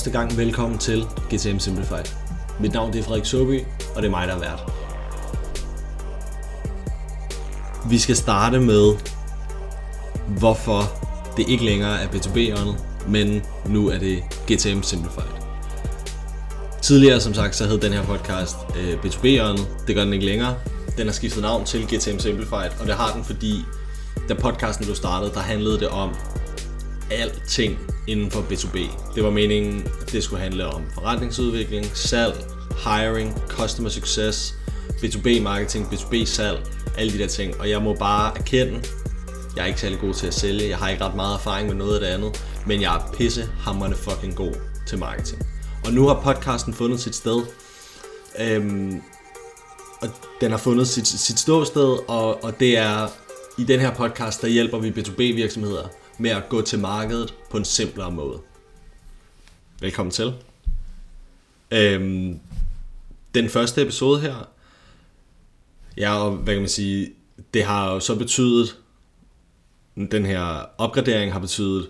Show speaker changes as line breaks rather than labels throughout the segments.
første gang velkommen til GTM Simplified. Mit navn er Frederik Søby, og det er mig, der er vært. Vi skal starte med, hvorfor det ikke længere er B2B-åndet, men nu er det GTM Simplified. Tidligere, som sagt, så hed den her podcast øh, B2B-åndet. Det gør den ikke længere. Den har skiftet navn til GTM Simplified, og det har den, fordi da podcasten blev startet, der handlede det om alting inden for B2B. Det var meningen, at det skulle handle om forretningsudvikling, salg, hiring, customer success, B2B marketing, B2B salg, alle de der ting. Og jeg må bare erkende, jeg er ikke særlig god til at sælge, jeg har ikke ret meget erfaring med noget af det andet, men jeg er pisse hammerne fucking god til marketing. Og nu har podcasten fundet sit sted. Øhm, og den har fundet sit, sit ståsted, og, og det er i den her podcast, der hjælper vi B2B virksomheder med at gå til markedet på en simplere måde. Velkommen til. Øhm, den første episode her, ja, og hvad kan man sige, det har jo så betydet, den her opgradering har betydet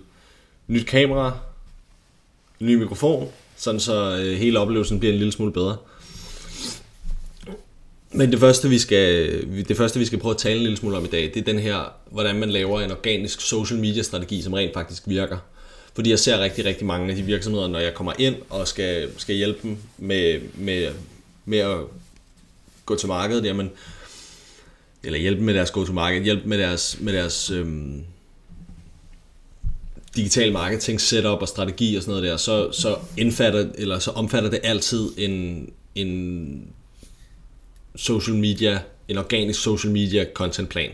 nyt kamera, ny mikrofon, sådan så øh, hele oplevelsen bliver en lille smule bedre. Men det første, vi skal, det første, vi skal prøve at tale en lille smule om i dag, det er den her, hvordan man laver en organisk social media strategi, som rent faktisk virker. Fordi jeg ser rigtig, rigtig mange af de virksomheder, når jeg kommer ind og skal, skal hjælpe dem med, med, med at gå til markedet, jamen, eller hjælpe med deres go-to-market, hjælpe med deres, med deres øhm, digital marketing setup og strategi og sådan noget der, så, så, indfatter, eller så omfatter det altid en, en social media, en organisk social media content plan.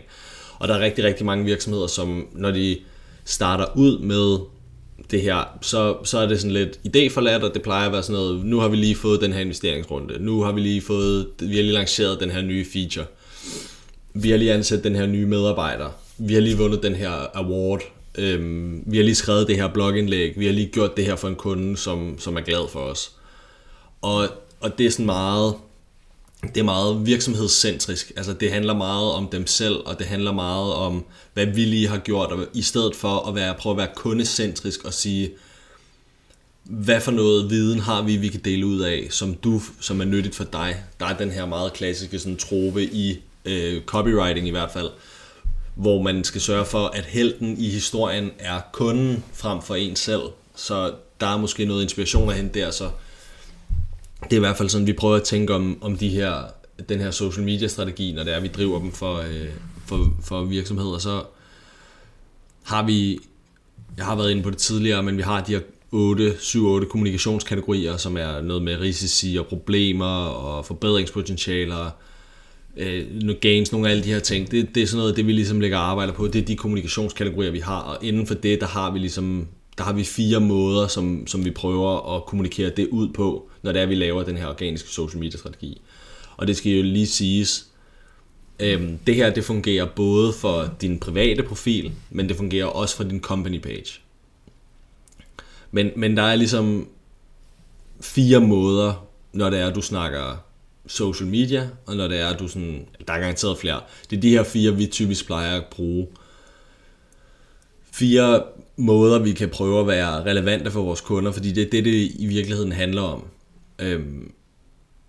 Og der er rigtig, rigtig mange virksomheder, som når de starter ud med det her, så, så er det sådan lidt idéforladt, og det plejer at være sådan noget, nu har vi lige fået den her investeringsrunde, nu har vi lige fået, vi har lige lanceret den her nye feature, vi har lige ansat den her nye medarbejder, vi har lige vundet den her award, øhm, vi har lige skrevet det her blogindlæg, vi har lige gjort det her for en kunde, som, som er glad for os. Og, og det er sådan meget, det er meget virksomhedscentrisk. Altså det handler meget om dem selv, og det handler meget om, hvad vi lige har gjort, og i stedet for at være, prøve at være kundecentrisk og sige, hvad for noget viden har vi, vi kan dele ud af, som du, som er nyttigt for dig. Der er den her meget klassiske sådan, trope i øh, copywriting i hvert fald, hvor man skal sørge for, at helten i historien er kunden frem for en selv. Så der er måske noget inspiration at hente der, så det er i hvert fald sådan, vi prøver at tænke om, om de her, den her social media strategi, når det er, vi driver dem for, øh, for, for virksomheder, så har vi, jeg har været inde på det tidligere, men vi har de her 8, 7-8 kommunikationskategorier, som er noget med risici og problemer og forbedringspotentialer, øh, gains, nogle af alle de her ting. Det, det er sådan noget, det vi ligesom lægger arbejder på. Det er de kommunikationskategorier, vi har, og inden for det, der har vi ligesom der har vi fire måder, som, som vi prøver at kommunikere det ud på, når det er, vi laver den her organiske social media strategi. Og det skal jo lige siges, øhm, det her det fungerer både for din private profil, men det fungerer også for din company page. Men, men der er ligesom fire måder, når det er, at du snakker social media, og når det er, at du sådan, der er garanteret flere. Det er de her fire, vi typisk plejer at bruge. Fire måder, vi kan prøve at være relevante for vores kunder, fordi det er det, det i virkeligheden handler om. Øhm,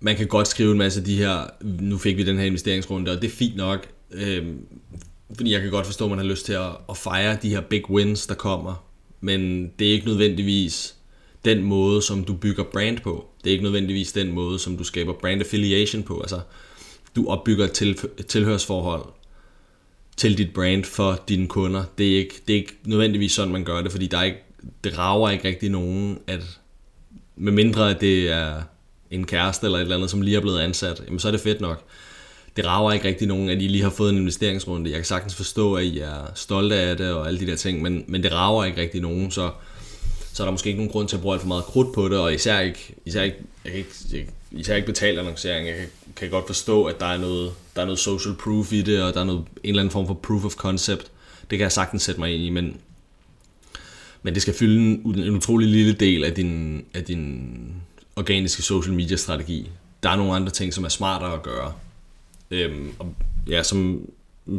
man kan godt skrive en masse af de her, nu fik vi den her investeringsrunde, og det er fint nok, øhm, fordi jeg kan godt forstå, at man har lyst til at, at fejre de her big wins, der kommer, men det er ikke nødvendigvis den måde, som du bygger brand på. Det er ikke nødvendigvis den måde, som du skaber brand affiliation på. Altså, du opbygger et til, tilhørsforhold til dit brand for dine kunder. Det er, ikke, det er ikke nødvendigvis sådan, man gør det, fordi der er ikke, det rager ikke rigtig nogen, at med mindre at det er en kæreste eller et eller andet, som lige er blevet ansat, jamen så er det fedt nok. Det rager ikke rigtig nogen, at I lige har fået en investeringsrunde. Jeg kan sagtens forstå, at I er stolte af det og alle de der ting, men, men det rager ikke rigtig nogen, så, så er der måske ikke nogen grund til at bruge alt for meget krudt på det, og især ikke, især ikke, jeg kan ikke, jeg, især ikke betalt annoncering. Jeg kan, kan godt forstå, at der er, noget, der er noget social proof i det, og der er noget, en eller anden form for proof of concept. Det kan jeg sagtens sætte mig ind i, men, men det skal fylde en, en utrolig lille del af din, af din organiske social media strategi. Der er nogle andre ting, som er smartere at gøre. Øhm, og ja, som,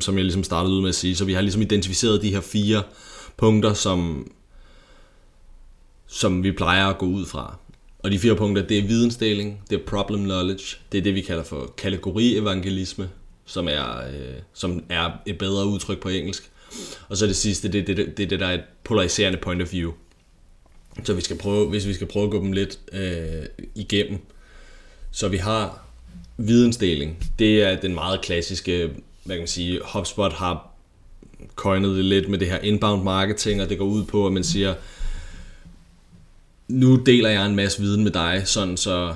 som jeg ligesom startede ud med at sige, så vi har ligesom identificeret de her fire punkter, som, som vi plejer at gå ud fra. Og de fire punkter, det er vidensdeling, det er problem knowledge, det er det, vi kalder for kategorievangelisme, som er, øh, som er et bedre udtryk på engelsk. Og så det sidste, det er det, det, det, der er et polariserende point of view. Så vi skal prøve, hvis vi skal prøve at gå dem lidt øh, igennem. Så vi har vidensdeling. Det er den meget klassiske, hvad kan man sige, HubSpot har coinet det lidt med det her inbound marketing, og det går ud på, at man siger, nu deler jeg en masse viden med dig, sådan så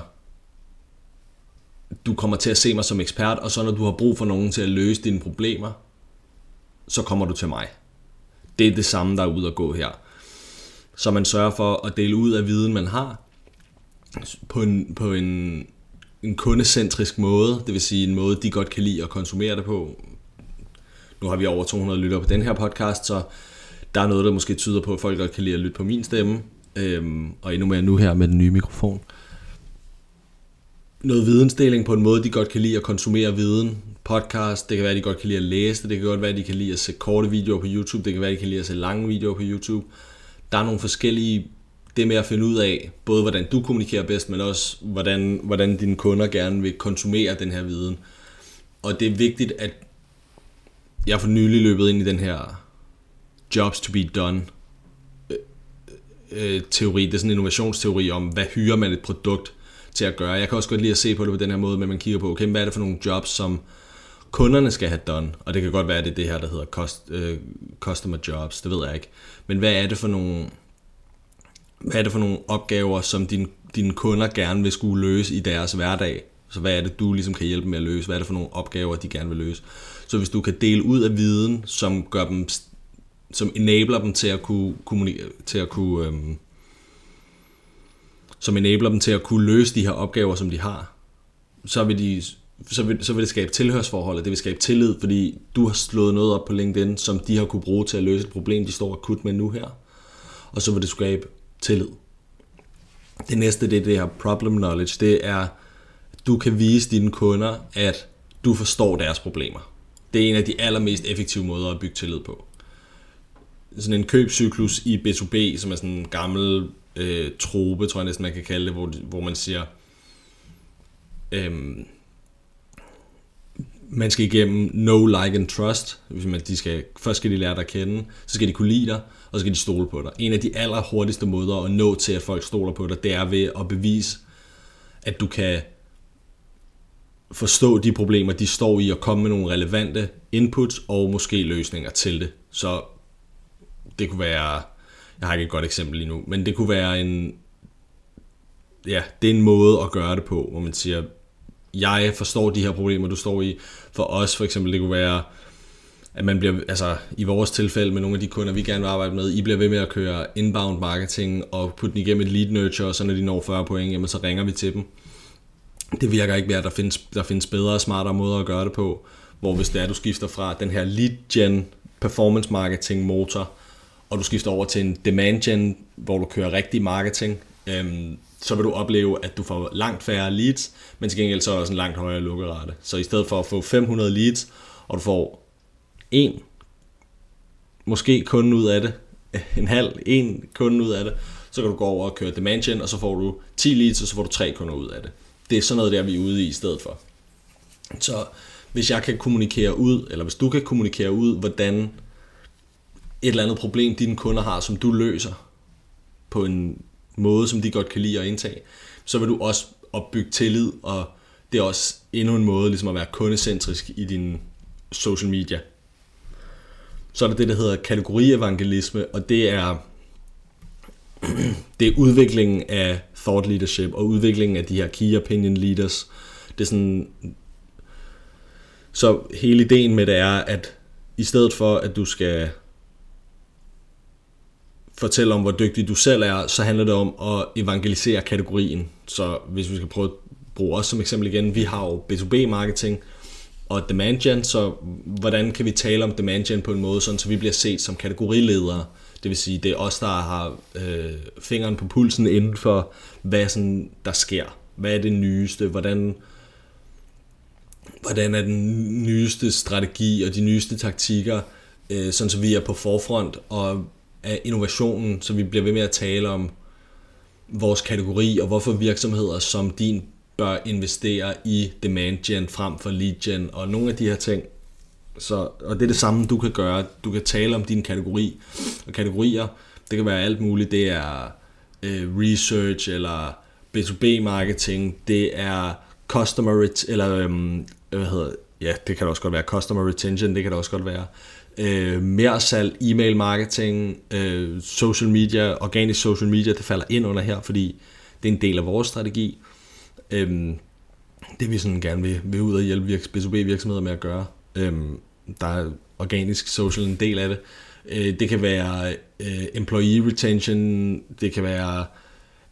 du kommer til at se mig som ekspert, og så når du har brug for nogen til at løse dine problemer, så kommer du til mig. Det er det samme, der er ude at gå her. Så man sørger for at dele ud af viden, man har, på en, på en, en kundecentrisk måde, det vil sige en måde, de godt kan lide at konsumere det på. Nu har vi over 200 lyttere på den her podcast, så der er noget, der måske tyder på, at folk godt kan lide at lytte på min stemme, øhm, og endnu mere nu her med den nye mikrofon. Noget vidensdeling på en måde, de godt kan lide at konsumere viden. Podcast, det kan være, de godt kan lide at læse det, det kan godt være, de kan lide at se korte videoer på YouTube, det kan være, de kan lide at se lange videoer på YouTube. Der er nogle forskellige det med at finde ud af, både hvordan du kommunikerer bedst, men også hvordan, hvordan dine kunder gerne vil konsumere den her viden. Og det er vigtigt, at jeg for nylig løbet ind i den her jobs to be done øh, teori. Det er sådan en innovationsteori om, hvad hyrer man et produkt til at gøre. Jeg kan også godt lide at se på det på den her måde, men man kigger på, okay, hvad er det for nogle jobs, som kunderne skal have done, og det kan godt være, at det er det her, der hedder cost, øh, customer jobs, det ved jeg ikke. Men hvad er det for nogle, hvad er det for nogle opgaver, som din, dine kunder gerne vil skulle løse i deres hverdag? Så hvad er det, du ligesom kan hjælpe med at løse? Hvad er det for nogle opgaver, de gerne vil løse? Så hvis du kan dele ud af viden, som gør dem, som enabler dem til at kunne, kommunikere, til at kunne øhm, som enabler dem til at kunne løse de her opgaver, som de har, så vil, de, så vil, så vil det skabe tilhørsforhold, det vil skabe tillid, fordi du har slået noget op på LinkedIn, som de har kunne bruge til at løse et problem, de står akut med nu her. Og så vil det skabe tillid. Det næste, det er det her problem knowledge. Det er, du kan vise dine kunder, at du forstår deres problemer. Det er en af de allermest effektive måder at bygge tillid på. Sådan en købscyklus i B2B, som er sådan en gammel øh, trope, tror jeg næsten man kan kalde det, hvor, hvor man siger, øhm, man skal igennem no like, and trust. Hvis man, de skal, først skal de lære dig at kende, så skal de kunne lide dig, og så skal de stole på dig. En af de aller hurtigste måder at nå til, at folk stoler på dig, det er ved at bevise, at du kan forstå de problemer, de står i, og komme med nogle relevante inputs og måske løsninger til det. Så det kunne være, jeg har ikke et godt eksempel lige nu, men det kunne være en, ja, det er en måde at gøre det på, hvor man siger, jeg forstår de her problemer, du står i. For os for eksempel, det kunne være, at man bliver, altså i vores tilfælde med nogle af de kunder, vi gerne vil arbejde med, I bliver ved med at køre inbound marketing og putte den igennem et lead nurture, og så når de når 40 point, jamen så ringer vi til dem. Det virker ikke mere, der findes, der findes bedre og smartere måder at gøre det på, hvor hvis det er, du skifter fra den her lead gen performance marketing motor, og du skifter over til en demand gen, hvor du kører rigtig marketing, øhm, så vil du opleve, at du får langt færre leads, men til gengæld så er også en langt højere lukkerate. Så i stedet for at få 500 leads, og du får en, måske kun ud af det, en halv, en kunde ud af det, så kan du gå over og køre demand gen, og så får du 10 leads, og så får du 3 kunder ud af det. Det er sådan noget der, vi er ude i i stedet for. Så hvis jeg kan kommunikere ud, eller hvis du kan kommunikere ud, hvordan et eller andet problem, dine kunder har, som du løser på en måde, som de godt kan lide at indtage, så vil du også opbygge tillid, og det er også endnu en måde ligesom at være kundecentrisk i din social media. Så er der det, der hedder kategorievangelisme, og det er, det er udviklingen af thought leadership og udviklingen af de her key opinion leaders. Det er sådan, så hele ideen med det er, at i stedet for, at du skal fortælle om, hvor dygtig du selv er, så handler det om at evangelisere kategorien. Så hvis vi skal prøve at bruge os som eksempel igen, vi har jo B2B-marketing og demand gen, så hvordan kan vi tale om demand gen på en måde, sådan, så vi bliver set som kategoriledere. Det vil sige, det er os, der har øh, fingeren på pulsen inden for, hvad sådan, der sker. Hvad er det nyeste? Hvordan, hvordan er den nyeste strategi og de nyeste taktikker, øh, sådan så vi er på forfront, og af innovationen, så vi bliver ved med at tale om, vores kategori, og hvorfor virksomheder som din bør investere i demand gen frem for lead gen, og nogle af de her ting. Så, og det er det samme, du kan gøre. Du kan tale om din kategori, og kategorier, det kan være alt muligt. Det er øh, research, eller B2B-marketing, det er customer, eller øhm, hvad hedder ja, det kan det også godt være customer retention, det kan det også godt være øh, mere salg, e-mail marketing, øh, social media, organisk social media, det falder ind under her, fordi det er en del af vores strategi. Øh, det vi sådan gerne vil, vil ud og hjælpe B2B virksomheder med at gøre. Øh, der er organisk social en del af det. Øh, det kan være øh, employee retention, det kan være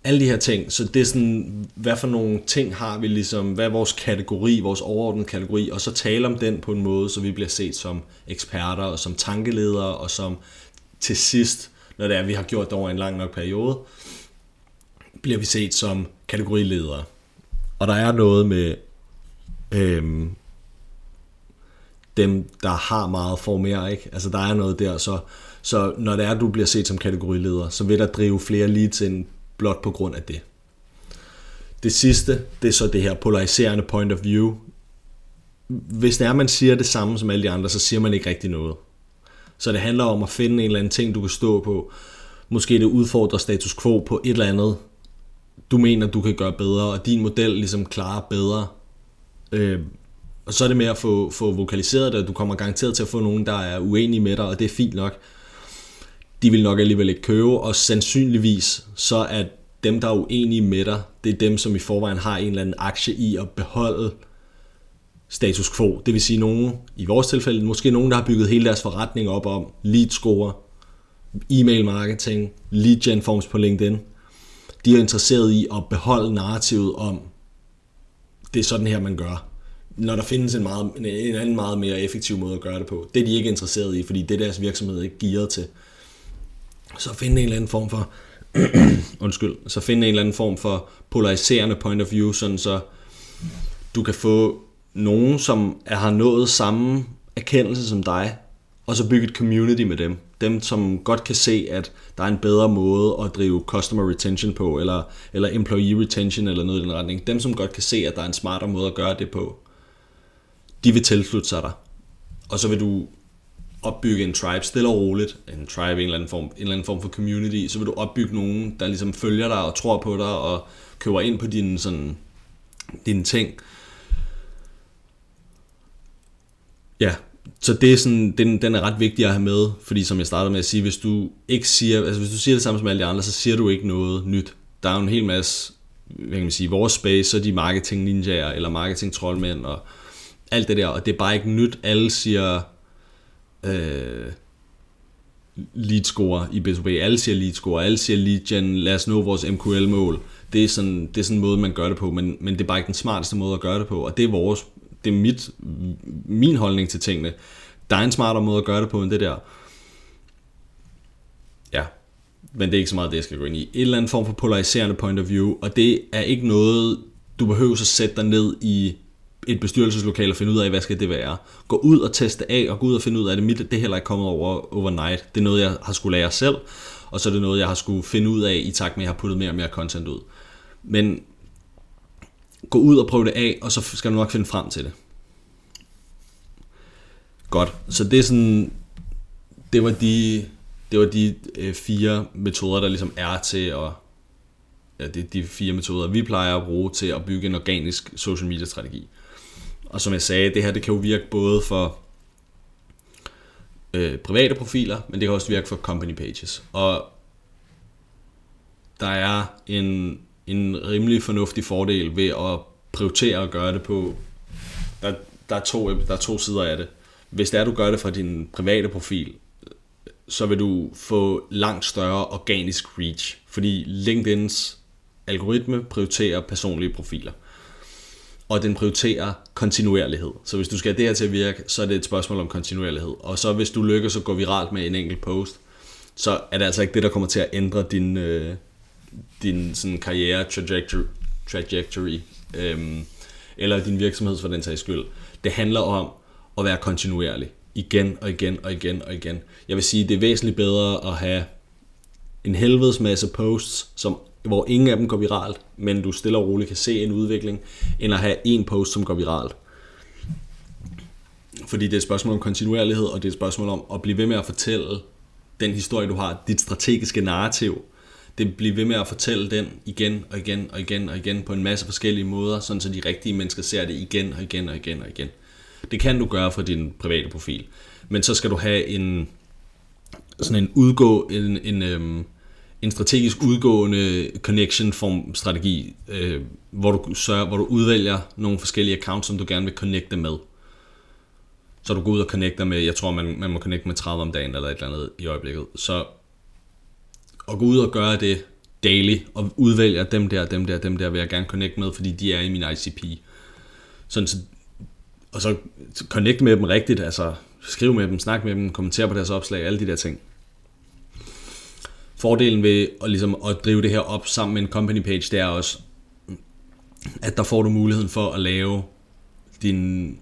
alle de her ting. Så det er sådan, hvad for nogle ting har vi ligesom, hvad er vores kategori, vores overordnede kategori, og så tale om den på en måde, så vi bliver set som eksperter og som tankeledere, og som til sidst, når det er, vi har gjort det over en lang nok periode, bliver vi set som kategoriledere. Og der er noget med øhm, dem, der har meget for mere, ikke? Altså der er noget der, så, så når det er, du bliver set som kategorileder, så vil der drive flere leads ind blot på grund af det. Det sidste, det er så det her polariserende point of view. Hvis det er, man siger det samme som alle de andre, så siger man ikke rigtig noget. Så det handler om at finde en eller anden ting, du kan stå på. Måske det udfordrer status quo på et eller andet, du mener, du kan gøre bedre, og din model ligesom klarer bedre. Øh, og så er det med at få, få vokaliseret det, du kommer garanteret til at få nogen, der er uenige med dig, og det er fint nok de vil nok alligevel ikke købe, og sandsynligvis så er dem, der er uenige med dig, det er dem, som i forvejen har en eller anden aktie i at beholde status quo. Det vil sige nogen, i vores tilfælde, måske nogen, der har bygget hele deres forretning op om lead score, e-mail marketing, lead gen forms på LinkedIn. De er interesseret i at beholde narrativet om, det er sådan her, man gør. Når der findes en, meget, en anden meget mere effektiv måde at gøre det på. Det er de ikke interesseret i, fordi det er deres virksomhed ikke gearet til så finde en eller anden form for undskyld, så finde en eller anden form for polariserende point of view, sådan så du kan få nogen, som har nået samme erkendelse som dig, og så bygge et community med dem. Dem, som godt kan se, at der er en bedre måde at drive customer retention på, eller, eller employee retention, eller noget i den retning. Dem, som godt kan se, at der er en smartere måde at gøre det på, de vil tilslutte sig dig. Og så vil du opbygge en tribe stille og roligt, en tribe, en eller anden form, en eller anden form for community, så vil du opbygge nogen, der ligesom følger dig og tror på dig og køber ind på dine, sådan, dine ting. Ja, så det er sådan, den, den er ret vigtig at have med, fordi som jeg startede med at sige, hvis du ikke siger, altså hvis du siger det samme som alle de andre, så siger du ikke noget nyt. Der er jo en hel masse, hvad kan man sige, vores space, så er de marketing ninjaer, eller marketing troldmænd, og alt det der, og det er bare ikke nyt. Alle siger, øh, lead score i B2B. Alle siger lead score, alle siger lead gen, lad os nå vores MQL-mål. Det er, sådan, det er sådan en måde, man gør det på, men, men det er bare ikke den smarteste måde at gøre det på, og det er vores, det er mit, min holdning til tingene. Der er en smartere måde at gøre det på end det der. Ja, men det er ikke så meget det, jeg skal gå ind i. Et eller andet form for polariserende point of view, og det er ikke noget, du behøver at sætte dig ned i et bestyrelseslokale og finde ud af, hvad skal det være. Gå ud og teste af, og gå ud og finde ud af, at det, mit, det er heller ikke kommet over overnight. Det er noget, jeg har skulle lære selv, og så er det noget, jeg har skulle finde ud af, i takt med, at jeg har puttet mere og mere content ud. Men gå ud og prøv det af, og så skal du nok finde frem til det. Godt, så det er sådan, det var de, det var de øh, fire metoder, der ligesom er til at, ja, det er de fire metoder, vi plejer at bruge til at bygge en organisk social media strategi. Og som jeg sagde, det her det kan jo virke både for øh, private profiler, men det kan også virke for company pages. Og der er en, en rimelig fornuftig fordel ved at prioritere at gøre det på, der, der, er to, der er to sider af det. Hvis det er, du gør det fra din private profil, så vil du få langt større organisk reach, fordi LinkedIn's algoritme prioriterer personlige profiler og den prioriterer kontinuerlighed. Så hvis du skal have det her til at virke, så er det et spørgsmål om kontinuerlighed. Og så hvis du lykkes at gå viralt med en enkelt post, så er det altså ikke det, der kommer til at ændre din, øh, din sådan karriere trajectory, trajectory øhm, eller din virksomhed for den sags skyld. Det handler om at være kontinuerlig. Igen og igen og igen og igen. Jeg vil sige, det er væsentligt bedre at have en helvedes masse posts, som hvor ingen af dem går viralt, men du stille og roligt kan se en udvikling, end at have en post, som går viralt. Fordi det er et spørgsmål om kontinuerlighed, og det er et spørgsmål om at blive ved med at fortælle den historie, du har, dit strategiske narrativ. Det bliver ved med at fortælle den igen og igen og igen og igen på en masse forskellige måder, sådan så de rigtige mennesker ser det igen og igen og igen og igen. Det kan du gøre for din private profil. Men så skal du have en sådan en udgå en, en, øhm, en strategisk udgående connection form strategi, øh, hvor du sørger, hvor du udvælger nogle forskellige accounts, som du gerne vil connecte med. Så du går ud og connecter med, jeg tror man, man må connecte med 30 om dagen eller et eller andet i øjeblikket. Så at gå ud og gøre det daily, og udvælger dem der, dem der, dem der, vil jeg gerne connecte med, fordi de er i min ICP. Sådan, så, og så connect med dem rigtigt, altså skriv med dem, snak med dem, kommenter på deres opslag, alle de der ting. Fordelen ved at, ligesom, at drive det her op sammen med en company page, det er også, at der får du muligheden for at lave din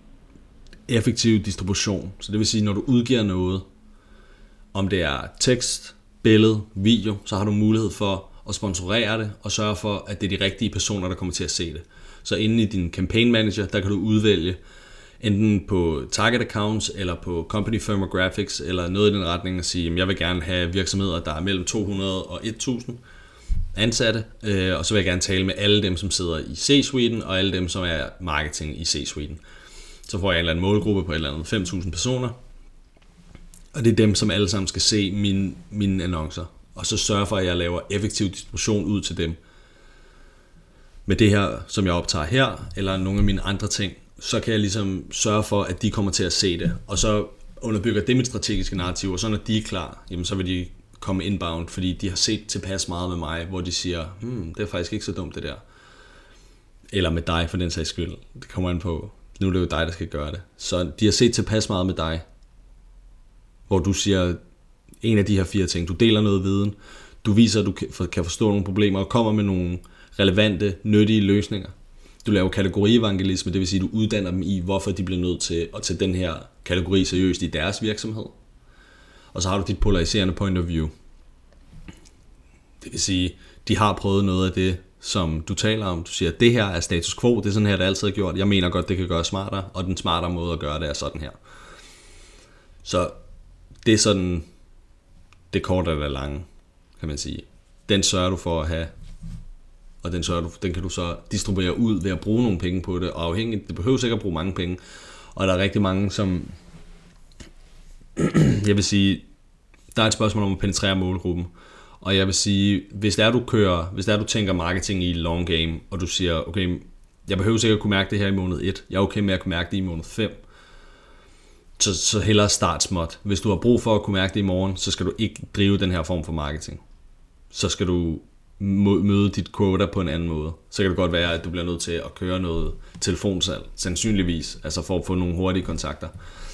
effektive distribution. Så det vil sige, når du udgiver noget, om det er tekst, billede, video, så har du mulighed for at sponsorere det og sørge for, at det er de rigtige personer, der kommer til at se det. Så inde i din campaign manager, der kan du udvælge enten på target accounts eller på company firmographics eller noget i den retning at sige, at jeg vil gerne have virksomheder, der er mellem 200 og 1000 ansatte, øh, og så vil jeg gerne tale med alle dem, som sidder i C-suiten og alle dem, som er marketing i C-suiten. Så får jeg en eller anden målgruppe på et eller andet 5.000 personer, og det er dem, som alle sammen skal se mine, mine annoncer. Og så sørge for, at jeg laver effektiv distribution ud til dem. Med det her, som jeg optager her, eller nogle af mine andre ting, så kan jeg ligesom sørge for, at de kommer til at se det. Og så underbygger det mit strategiske narrativ, og så når de er klar, jamen så vil de komme inbound, fordi de har set tilpas meget med mig, hvor de siger, hmm, det er faktisk ikke så dumt det der. Eller med dig for den sags skyld. Det kommer an på, nu er det jo dig, der skal gøre det. Så de har set tilpas meget med dig, hvor du siger en af de her fire ting. Du deler noget viden, du viser, at du kan forstå nogle problemer, og kommer med nogle relevante, nyttige løsninger. Du laver kategorievangelisme, det vil sige, at du uddanner dem i, hvorfor de bliver nødt til at tage den her kategori seriøst i deres virksomhed. Og så har du dit polariserende point of view. Det vil sige, de har prøvet noget af det, som du taler om. Du siger, at det her er status quo, det er sådan her, det altid er gjort. Jeg mener godt, det kan gøre smartere, og den smartere måde at gøre det er sådan her. Så det er sådan det korte eller lange, kan man sige. Den sørger du for at have, og den, sørger du, den kan du så distribuere ud ved at bruge nogle penge på det, og afhængigt, det behøver sikkert at bruge mange penge, og der er rigtig mange, som, jeg vil sige, der er et spørgsmål om at penetrere målgruppen, og jeg vil sige, hvis det er, du kører, hvis det er, du tænker marketing i long game, og du siger, okay, jeg behøver sikkert at kunne mærke det her i måned 1, jeg er okay med at kunne mærke det i måned 5, så, så hellere start småt. Hvis du har brug for at kunne mærke det i morgen, så skal du ikke drive den her form for marketing. Så skal du møde dit quota på en anden måde. Så kan det godt være, at du bliver nødt til at køre noget telefonsalg, sandsynligvis, altså for at få nogle hurtige kontakter.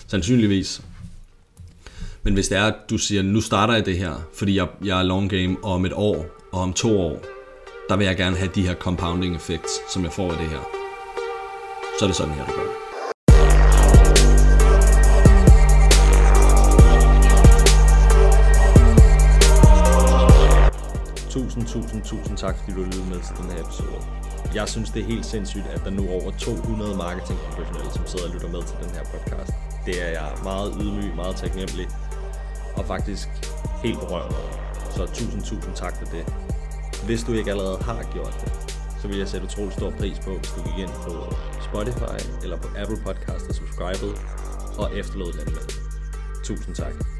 Sandsynligvis. Men hvis det er, at du siger, nu starter jeg det her, fordi jeg, jeg er long game, og om et år, og om to år, der vil jeg gerne have de her compounding effects, som jeg får af det her. Så er det sådan her, det gør. Tusind, tusind, tusind tak, fordi du lyttede med til den her episode. Jeg synes, det er helt sindssygt, at der nu er over 200 marketingprofessionelle, som sidder og lytter med til den her podcast. Det er jeg meget ydmyg, meget taknemmelig og faktisk helt berørt over. Så tusind, tusind tak for det. Hvis du ikke allerede har gjort det, så vil jeg sætte utrolig stor pris på, hvis du gik ind på Spotify eller på Apple Podcast og subscribede og efterlod den med. Tusind tak.